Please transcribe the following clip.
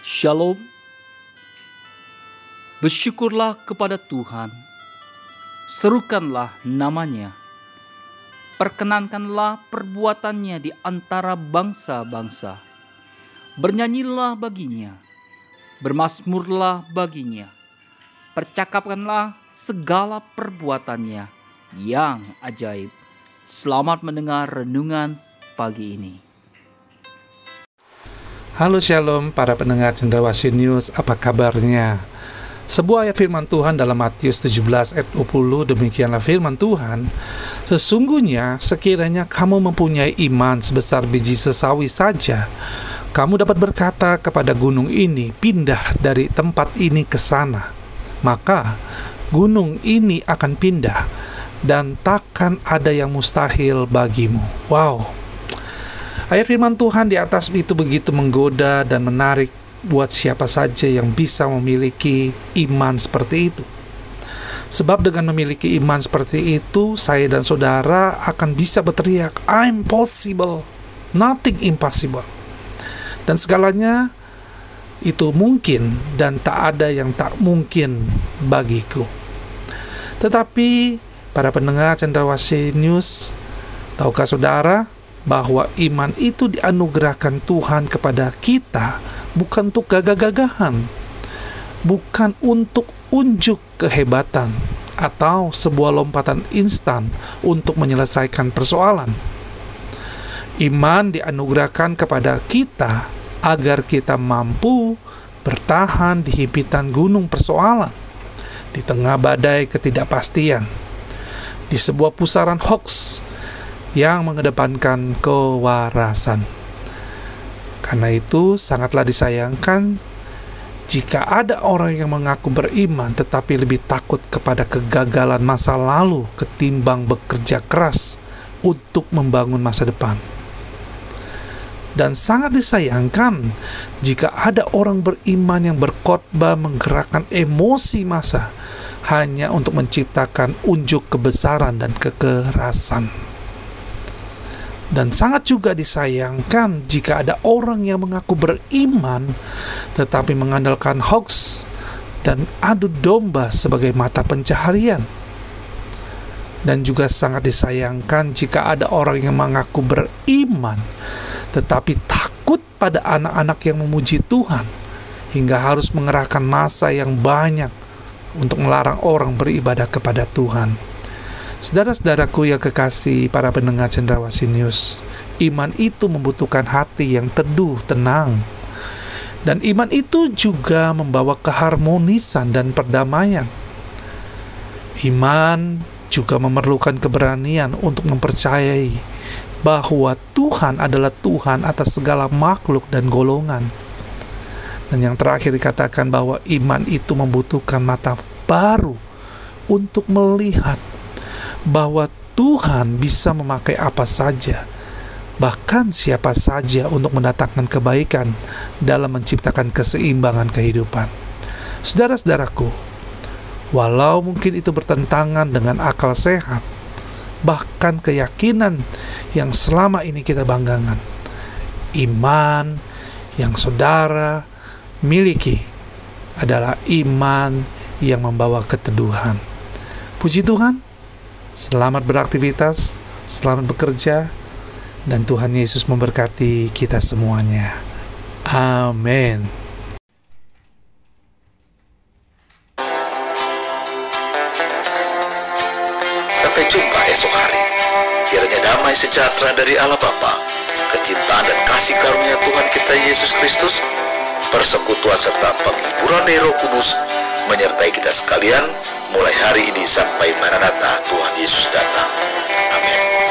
Shalom. Bersyukurlah kepada Tuhan. Serukanlah namanya. Perkenankanlah perbuatannya di antara bangsa-bangsa. Bernyanyilah baginya. Bermasmurlah baginya. Percakapkanlah segala perbuatannya yang ajaib. Selamat mendengar renungan pagi ini. Halo Shalom para pendengar Cendrawasih News, apa kabarnya? Sebuah ayat firman Tuhan dalam Matius 17 ayat 20 demikianlah firman Tuhan. Sesungguhnya sekiranya kamu mempunyai iman sebesar biji sesawi saja Kamu dapat berkata kepada gunung ini pindah dari tempat ini ke sana Maka gunung ini akan pindah dan takkan ada yang mustahil bagimu. Wow, Ayat firman Tuhan di atas itu begitu menggoda dan menarik buat siapa saja yang bisa memiliki iman seperti itu. Sebab dengan memiliki iman seperti itu, saya dan saudara akan bisa berteriak, I'm possible, nothing impossible. Dan segalanya itu mungkin dan tak ada yang tak mungkin bagiku. Tetapi para pendengar Cendrawasih News, tahukah saudara bahwa iman itu dianugerahkan Tuhan kepada kita bukan untuk gagah-gagahan, bukan untuk unjuk kehebatan atau sebuah lompatan instan untuk menyelesaikan persoalan. Iman dianugerahkan kepada kita agar kita mampu bertahan di himpitan gunung persoalan, di tengah badai ketidakpastian, di sebuah pusaran hoax yang mengedepankan kewarasan. Karena itu, sangatlah disayangkan jika ada orang yang mengaku beriman tetapi lebih takut kepada kegagalan masa lalu ketimbang bekerja keras untuk membangun masa depan. Dan sangat disayangkan jika ada orang beriman yang berkhotbah menggerakkan emosi masa hanya untuk menciptakan unjuk kebesaran dan kekerasan. Dan sangat juga disayangkan jika ada orang yang mengaku beriman tetapi mengandalkan hoax dan adu domba sebagai mata pencaharian. Dan juga sangat disayangkan jika ada orang yang mengaku beriman tetapi takut pada anak-anak yang memuji Tuhan hingga harus mengerahkan masa yang banyak untuk melarang orang beribadah kepada Tuhan. Saudara-saudaraku yang kekasih para pendengar Cendrawasih News, iman itu membutuhkan hati yang teduh, tenang. Dan iman itu juga membawa keharmonisan dan perdamaian. Iman juga memerlukan keberanian untuk mempercayai bahwa Tuhan adalah Tuhan atas segala makhluk dan golongan. Dan yang terakhir dikatakan bahwa iman itu membutuhkan mata baru untuk melihat bahwa Tuhan bisa memakai apa saja, bahkan siapa saja untuk mendatangkan kebaikan dalam menciptakan keseimbangan kehidupan. Saudara-saudaraku, walau mungkin itu bertentangan dengan akal sehat, bahkan keyakinan yang selama ini kita banggakan, iman yang saudara miliki adalah iman yang membawa keteduhan. Puji Tuhan, Selamat beraktivitas, selamat bekerja, dan Tuhan Yesus memberkati kita semuanya. Amin. Sampai jumpa esok hari. Kiranya damai sejahtera dari Allah Bapa, kecintaan dan kasih karunia Tuhan kita Yesus Kristus, persekutuan serta penghiburan Roh Kudus menyertai kita sekalian mulai hari ini sampai Maranatha Tuhan Yesus datang. Amin.